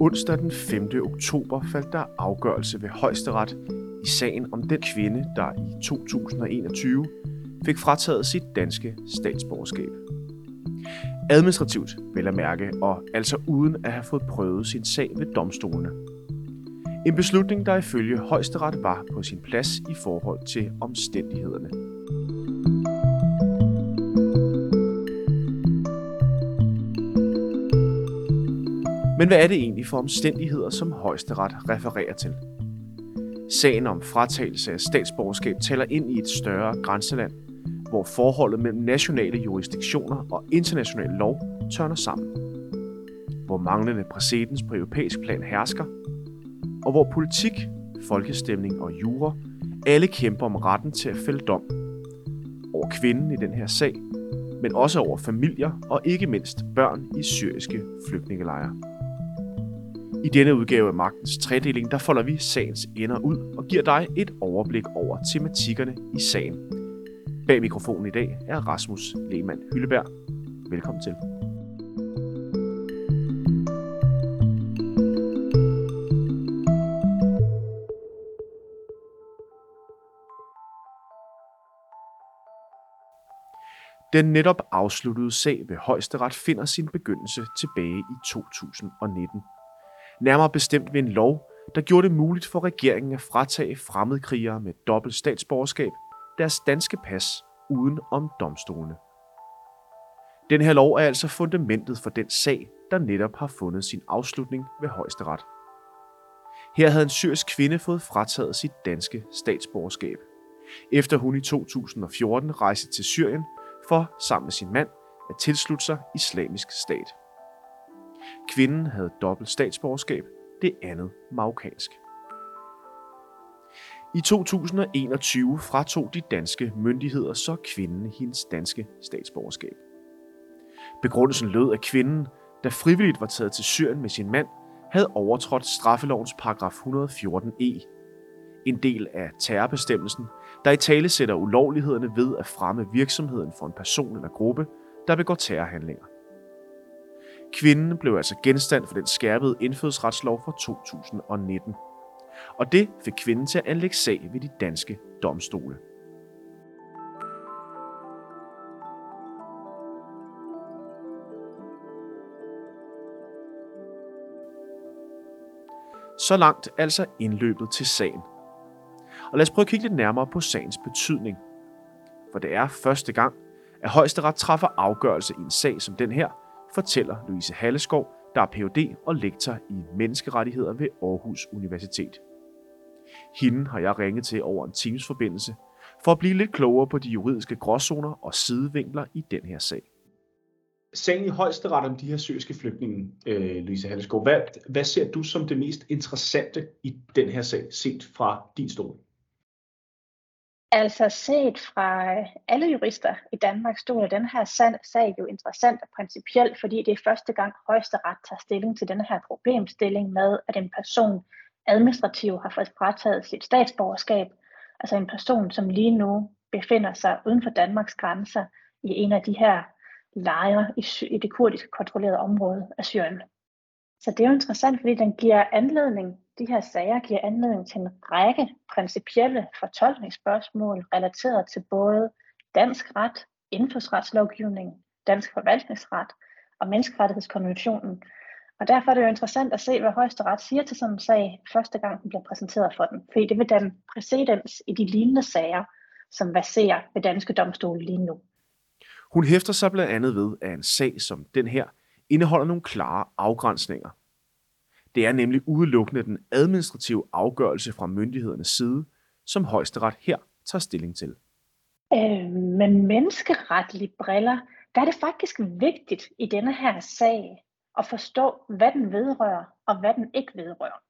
Onsdag den 5. oktober faldt der afgørelse ved højesteret i sagen om den kvinde, der i 2021 fik frataget sit danske statsborgerskab. Administrativt, vel at mærke, og altså uden at have fået prøvet sin sag ved domstolene. En beslutning, der ifølge højesteret var på sin plads i forhold til omstændighederne. Men hvad er det egentlig for omstændigheder, som højesteret refererer til? Sagen om fratagelse af statsborgerskab taler ind i et større grænseland, hvor forholdet mellem nationale jurisdiktioner og international lov tørner sammen. Hvor manglende præcedens på europæisk plan hersker, og hvor politik, folkestemning og jura alle kæmper om retten til at fælde dom. Over kvinden i den her sag, men også over familier og ikke mindst børn i syriske flygtningelejre. I denne udgave af Magtens Tredeling, der folder vi sagens ender ud og giver dig et overblik over tematikkerne i sagen. Bag mikrofonen i dag er Rasmus Lehmann Hylleberg. Velkommen til. Den netop afsluttede sag ved højesteret finder sin begyndelse tilbage i 2019 nærmere bestemt ved en lov, der gjorde det muligt for regeringen at fratage fremmedkrigere med dobbelt statsborgerskab deres danske pas uden om domstolene. Den her lov er altså fundamentet for den sag, der netop har fundet sin afslutning ved højesteret. Her havde en syrisk kvinde fået frataget sit danske statsborgerskab, efter hun i 2014 rejste til Syrien for sammen med sin mand at tilslutte sig islamisk stat. Kvinden havde dobbelt statsborgerskab, det andet marokkansk. I 2021 fratog de danske myndigheder så kvinden hendes danske statsborgerskab. Begrundelsen lød, at kvinden, der frivilligt var taget til Syrien med sin mand, havde overtrådt straffelovens paragraf 114e, e. en del af terrorbestemmelsen, der i tale sætter ulovlighederne ved at fremme virksomheden for en person eller gruppe, der begår terrorhandlinger. Kvinden blev altså genstand for den skærpede indfødsretslov fra 2019. Og det fik kvinden til at anlægge sag ved de danske domstole. Så langt altså indløbet til sagen. Og lad os prøve at kigge lidt nærmere på sagens betydning. For det er første gang, at højesteret træffer afgørelse i en sag som den her, fortæller Louise Halleskov, der er Ph.D. og lektor i menneskerettigheder ved Aarhus Universitet. Hende har jeg ringet til over en Teams-forbindelse for at blive lidt klogere på de juridiske gråzoner og sidevinkler i den her sag. Sagen i højesteret om de her syriske flygtninge, øh, Louise Halleskov, hvad, hvad ser du som det mest interessante i den her sag, set fra din stol? Altså set fra øh, alle jurister i Danmark stod er den her sag jo interessant og principielt, fordi det er første gang højesteret tager stilling til den her problemstilling med, at en person administrativt har fået frataget sit statsborgerskab, altså en person, som lige nu befinder sig uden for Danmarks grænser i en af de her lejre i, i det kurdiske kontrollerede område af Syrien. Så det er jo interessant, fordi den giver anledning de her sager giver anledning til en række principielle fortolkningsspørgsmål relateret til både dansk ret, indfødsretslovgivning, dansk forvaltningsret og menneskerettighedskonventionen. Og derfor er det jo interessant at se, hvad højesteret siger til sådan en sag, første gang den bliver præsenteret for den. Fordi det vil danne præcedens i de lignende sager, som baserer ved danske domstole lige nu. Hun hæfter sig blandt andet ved, at en sag som den her indeholder nogle klare afgrænsninger. Det er nemlig udelukkende den administrative afgørelse fra myndighedernes side, som højesteret her tager stilling til. Øh, med menneskeretlige briller, der er det faktisk vigtigt i denne her sag at forstå, hvad den vedrører og hvad den ikke vedrører.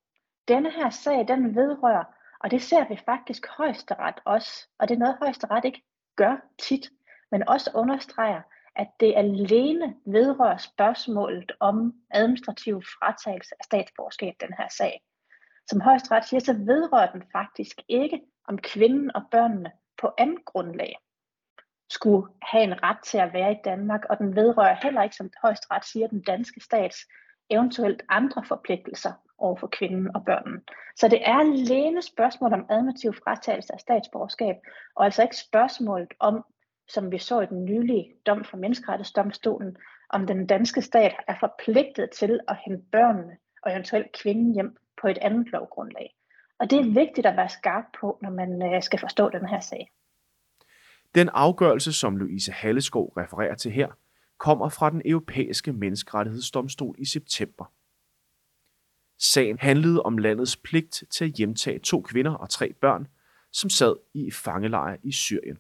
Denne her sag, den vedrører, og det ser vi faktisk højesteret også, og det er noget højesteret ikke gør tit, men også understreger, at det alene vedrører spørgsmålet om administrativ fratagelse af statsborgerskab, den her sag. Som højesteret siger, så vedrører den faktisk ikke, om kvinden og børnene på andet grundlag skulle have en ret til at være i Danmark, og den vedrører heller ikke, som højesteret siger, den danske stats eventuelt andre forpligtelser over for kvinden og børnene. Så det er alene spørgsmål om administrativ fratagelse af statsborgerskab, og altså ikke spørgsmålet om, som vi så i den nylige dom fra Menneskerettighedsdomstolen, om den danske stat er forpligtet til at hente børnene og eventuelt kvinden hjem på et andet lovgrundlag. Og det er vigtigt at være skarp på, når man øh, skal forstå den her sag. Den afgørelse, som Louise Halleskov refererer til her, kommer fra den europæiske menneskerettighedsdomstol i september. Sagen handlede om landets pligt til at hjemtage to kvinder og tre børn, som sad i fangelejre i Syrien.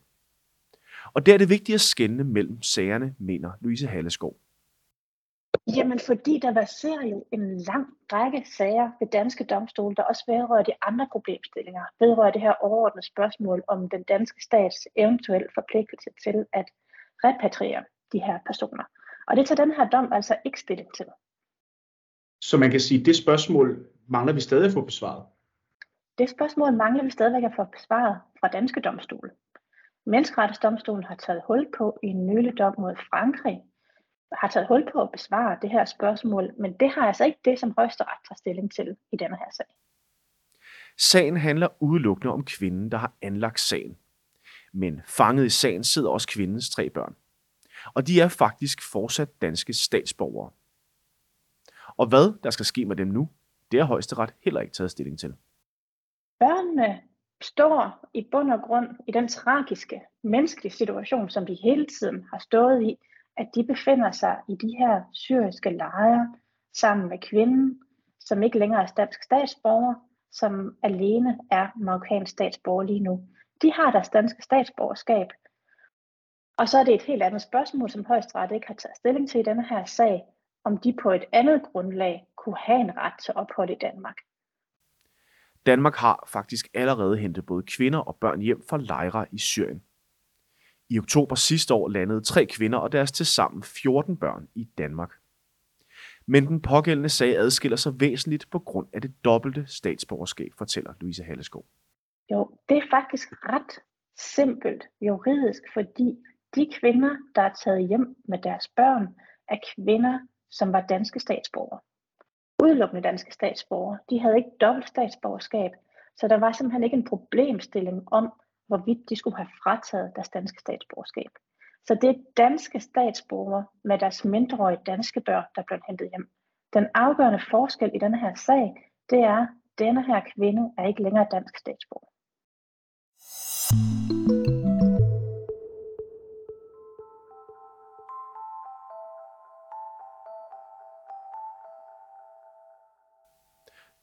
Og der er det vigtigt at skelne mellem sagerne, mener Louise Halleskov. Jamen, fordi der ser jo en lang række sager ved danske domstole, der også vedrører de andre problemstillinger, vedrører det her overordnede spørgsmål om den danske stats eventuelle forpligtelse til at repatriere de her personer. Og det tager den her dom altså ikke stilling til. Så man kan sige, at det spørgsmål mangler vi stadig at få besvaret? Det spørgsmål mangler vi stadigvæk at få besvaret fra danske domstole. Menneskerettighedsdomstolen har taget hul på i en nylig dom mod Frankrig, har taget hul på at besvare det her spørgsmål, men det har altså ikke det, som højesteret tager stilling til i denne her sag. Sagen handler udelukkende om kvinden, der har anlagt sagen. Men fanget i sagen sidder også kvindens tre børn. Og de er faktisk fortsat danske statsborgere. Og hvad der skal ske med dem nu, det har højesteret heller ikke taget stilling til. Børnene står i bund og grund i den tragiske menneskelige situation, som de hele tiden har stået i, at de befinder sig i de her syriske lejre sammen med kvinden, som ikke længere er dansk statsborger, som alene er marokkansk statsborger lige nu. De har deres danske statsborgerskab, og så er det et helt andet spørgsmål, som højesteret ikke har taget stilling til i denne her sag, om de på et andet grundlag kunne have en ret til ophold i Danmark. Danmark har faktisk allerede hentet både kvinder og børn hjem fra lejre i Syrien. I oktober sidste år landede tre kvinder og deres tilsammen 14 børn i Danmark. Men den pågældende sag adskiller sig væsentligt på grund af det dobbelte statsborgerskab, fortæller Louise Halleskov. Jo, det er faktisk ret simpelt juridisk, fordi de kvinder, der er taget hjem med deres børn, er kvinder, som var danske statsborgere. Udelukkende danske statsborgere. De havde ikke dobbelt statsborgerskab, så der var simpelthen ikke en problemstilling om, hvorvidt de skulle have frataget deres danske statsborgerskab. Så det er danske statsborgere med deres mindreårige danske børn, der blev hentet hjem. Den afgørende forskel i denne her sag, det er, at denne her kvinde er ikke længere dansk statsborger.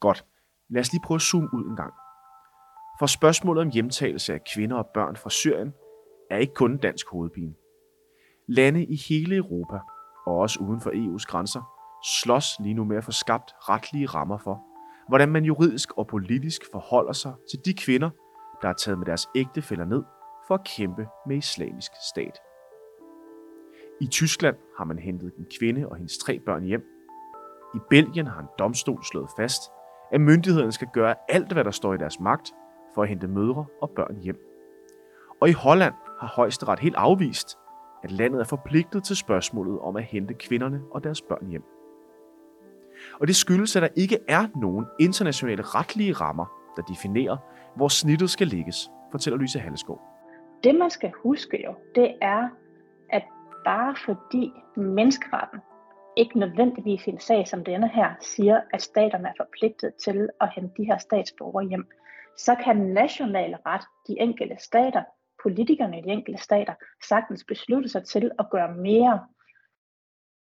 Godt. Lad os lige prøve at zoome ud en gang. For spørgsmålet om hjemtagelse af kvinder og børn fra Syrien er ikke kun dansk hovedpine. Lande i hele Europa, og også uden for EU's grænser, slås lige nu med at få skabt retlige rammer for, hvordan man juridisk og politisk forholder sig til de kvinder, der er taget med deres ægtefæller ned for at kæmpe med islamisk stat. I Tyskland har man hentet en kvinde og hendes tre børn hjem. I Belgien har en domstol slået fast, at myndighederne skal gøre alt, hvad der står i deres magt, for at hente mødre og børn hjem. Og i Holland har højesteret helt afvist, at landet er forpligtet til spørgsmålet om at hente kvinderne og deres børn hjem. Og det skyldes, at der ikke er nogen internationale retlige rammer, der definerer, hvor snittet skal ligges, fortæller Lyse Halleskov. Det man skal huske jo, det er, at bare fordi menneskeretten ikke nødvendigvis i en sag som denne her siger, at staterne er forpligtet til at hente de her statsborgere hjem, så kan national ret, de enkelte stater, politikerne i de enkelte stater, sagtens beslutte sig til at gøre mere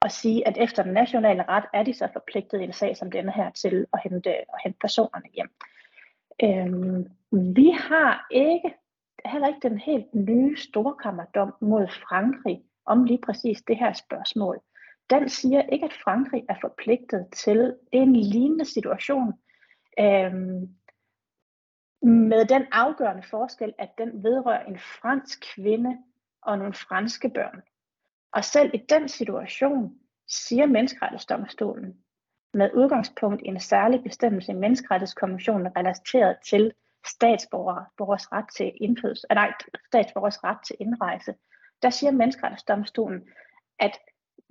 og sige, at efter den nationale ret er de så forpligtet i en sag som denne her til at hente, at hente personerne hjem. Øhm, vi har ikke, heller ikke den helt nye storkammerdom mod Frankrig om lige præcis det her spørgsmål. Den siger ikke, at Frankrig er forpligtet til, det er en lignende situation, øhm, med den afgørende forskel, at den vedrører en fransk kvinde og nogle franske børn. Og selv i den situation siger menneskerettighedsdomstolen, med udgangspunkt i en særlig bestemmelse i menneskerettighedskonventionen relateret til statsborgers ret til indfødelse, nej, statsborgers ret til indrejse. Der siger menneskerettighedsdomstolen, at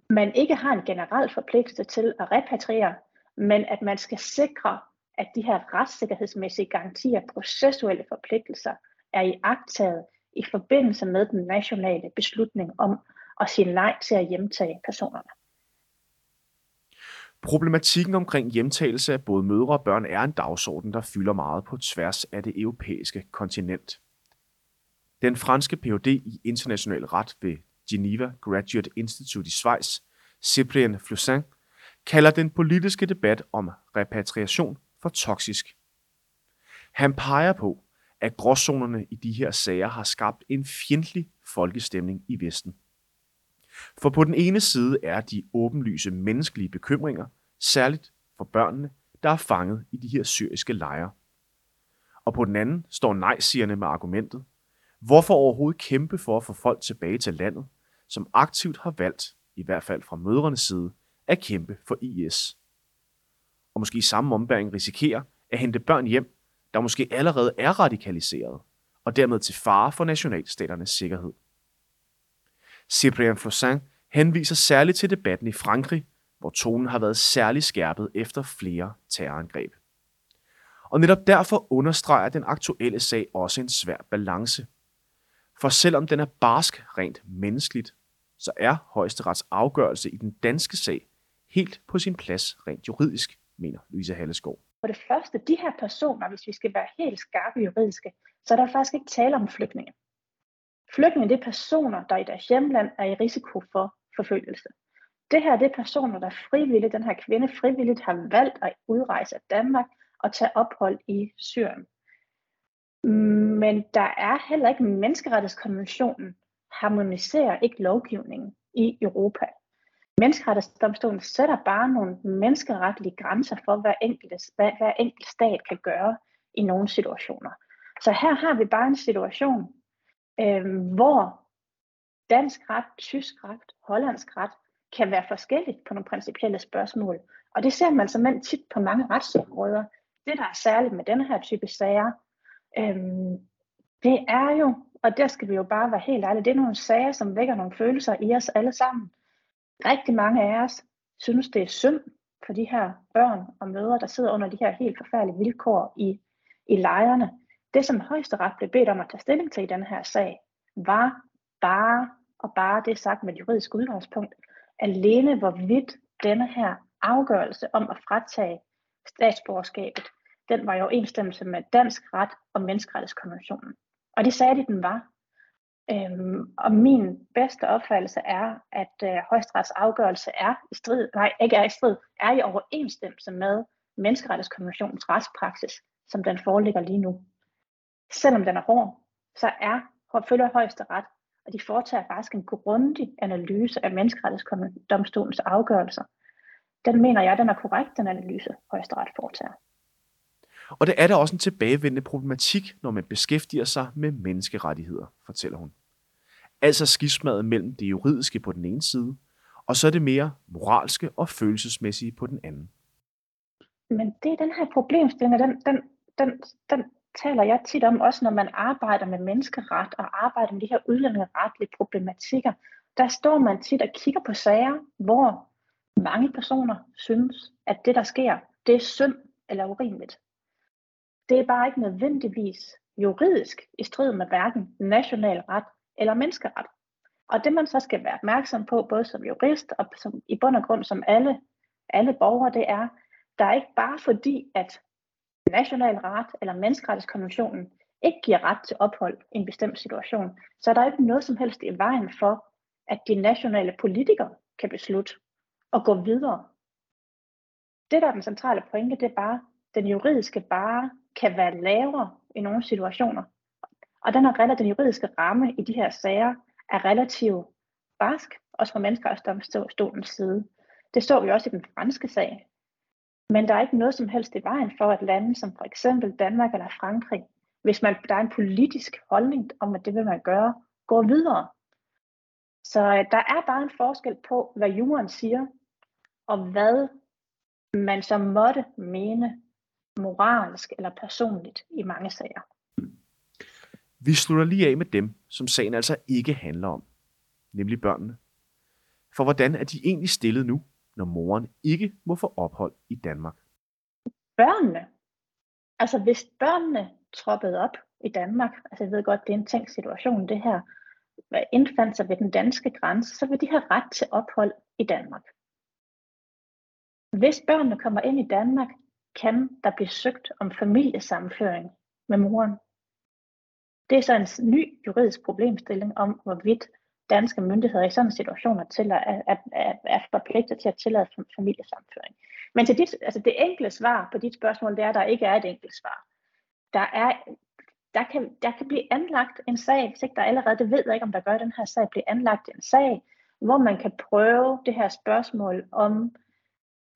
man ikke har en generel forpligtelse til at repatriere, men at man skal sikre, at de her retssikkerhedsmæssige garantier, processuelle forpligtelser, er i agtaget i forbindelse med den nationale beslutning om at sige nej til at hjemtage personerne. Problematikken omkring hjemtagelse af både mødre og børn er en dagsorden, der fylder meget på tværs af det europæiske kontinent. Den franske Ph.D. i international ret ved Geneva Graduate Institute i Schweiz, Cyprien Flussin, kalder den politiske debat om repatriation for toksisk. Han peger på, at gråzonerne i de her sager har skabt en fjendtlig folkestemning i Vesten. For på den ene side er de åbenlyse menneskelige bekymringer, særligt for børnene, der er fanget i de her syriske lejre. Og på den anden står nej-sigerne med argumentet, hvorfor overhovedet kæmpe for at få folk tilbage til landet, som aktivt har valgt, i hvert fald fra mødrenes side, at kæmpe for IS. Og måske i samme ombæring risikerer at hente børn hjem, der måske allerede er radikaliseret, og dermed til fare for nationalstaternes sikkerhed. Cyprien Flossin henviser særligt til debatten i Frankrig, hvor tonen har været særlig skærpet efter flere terrorangreb. Og netop derfor understreger den aktuelle sag også en svær balance. For selvom den er barsk rent menneskeligt, så er højesterets afgørelse i den danske sag helt på sin plads rent juridisk, mener Louise Halleskov. For det første, de her personer, hvis vi skal være helt skarpe juridiske, så er der faktisk ikke tale om flygtninge. Flygtninge det er personer, der i deres hjemland er i risiko for forfølgelse. Det her det er personer, der frivilligt, den her kvinde frivilligt har valgt at udrejse af Danmark og tage ophold i Syrien. Men der er heller ikke menneskerettighedskonventionen, harmoniserer ikke lovgivningen i Europa. Menneskerettighedsdomstolen sætter bare nogle menneskeretlige grænser for, hvad enkelte, hvad hver enkelt stat kan gøre i nogle situationer. Så her har vi bare en situation, øh, hvor dansk ret, tysk ret, hollandsk ret kan være forskelligt på nogle principielle spørgsmål. Og det ser man som tit på mange retsområder. Det, der er særligt med denne her type sager, Øhm, det er jo, og der skal vi jo bare være helt ærlige, det er nogle sager, som vækker nogle følelser i os alle sammen. Rigtig mange af os synes, det er synd for de her børn og mødre, der sidder under de her helt forfærdelige vilkår i, i lejrene. Det, som højesteret blev bedt om at tage stilling til i den her sag, var bare, og bare det sagt med et juridisk udgangspunkt, alene hvorvidt denne her afgørelse om at fratage statsborgerskabet, den var i overensstemmelse med dansk ret og menneskerettighedskonventionen. Og det sagde de, den var. Øhm, og min bedste opfattelse er, at øh, højesterets afgørelse er i strid, nej, ikke er i strid, er i overensstemmelse med menneskerettighedskonventionens retspraksis, som den foreligger lige nu. Selvom den er hård, så er følger højesteret, og de foretager faktisk en grundig analyse af menneskerettighedsdomstolens afgørelser. Den mener jeg, den er korrekt, den analyse højesteret foretager. Og det er der også en tilbagevendende problematik, når man beskæftiger sig med menneskerettigheder, fortæller hun. Altså skismadet mellem det juridiske på den ene side, og så det mere moralske og følelsesmæssige på den anden. Men det er den her problemstilling, den, den, den, den taler jeg tit om, også når man arbejder med menneskeret og arbejder med de her udlændingeretlige problematikker. Der står man tit og kigger på sager, hvor mange personer synes, at det, der sker, det er synd eller urimeligt det er bare ikke nødvendigvis juridisk i strid med hverken national ret eller menneskeret. Og det man så skal være opmærksom på, både som jurist og som, i bund og grund som alle, alle borgere, det er, der er ikke bare fordi, at national ret eller menneskerettighedskonventionen ikke giver ret til ophold i en bestemt situation, så er der ikke noget som helst i vejen for, at de nationale politikere kan beslutte at gå videre. Det, der er den centrale pointe, det er bare, den juridiske bare kan være lavere i nogle situationer. Og den, er, den juridiske ramme i de her sager er relativt barsk, også fra menneskerettighedsdomstolens side. Det så vi også i den franske sag. Men der er ikke noget som helst i vejen for, at lande som for eksempel Danmark eller Frankrig, hvis man, der er en politisk holdning om, at det vil man gøre, går videre. Så øh, der er bare en forskel på, hvad jorden siger, og hvad man som måtte mene moralsk eller personligt i mange sager. Vi slutter lige af med dem, som sagen altså ikke handler om, nemlig børnene. For hvordan er de egentlig stillet nu, når moren ikke må få ophold i Danmark? Børnene? Altså hvis børnene troppede op i Danmark, altså jeg ved godt, det er en tænkt situation det her, indfandt sig ved den danske grænse, så vil de have ret til ophold i Danmark. Hvis børnene kommer ind i Danmark, kan der blive søgt om familiesammenføring med moren. Det er så en ny juridisk problemstilling om, hvorvidt danske myndigheder i sådan situationer til at, at, at, er forpligtet til at tillade familiesamføring. Men til dit, altså det enkle svar på dit spørgsmål, det er, at der ikke er et enkelt svar. Der, er, der, kan, der kan blive anlagt en sag, hvis ikke der allerede, det ved jeg ikke, om der gør den her sag, bliver anlagt en sag, hvor man kan prøve det her spørgsmål om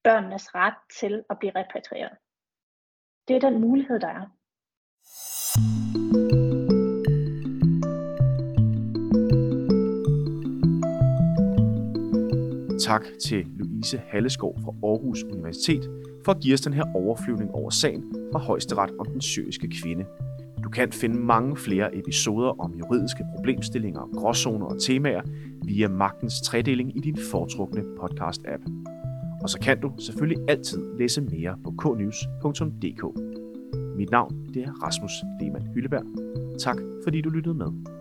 børnenes ret til at blive repatrieret. Det er den mulighed, der er. Tak til Louise Halleskov fra Aarhus Universitet for at give os den her overflyvning over sagen fra højesteret om den syriske kvinde. Du kan finde mange flere episoder om juridiske problemstillinger, gråzoner og temaer via Magtens Tredeling i din foretrukne podcast-app. Og så kan du selvfølgelig altid læse mere på knews.dk. Mit navn det er Rasmus Lehmann Hylleberg. Tak fordi du lyttede med.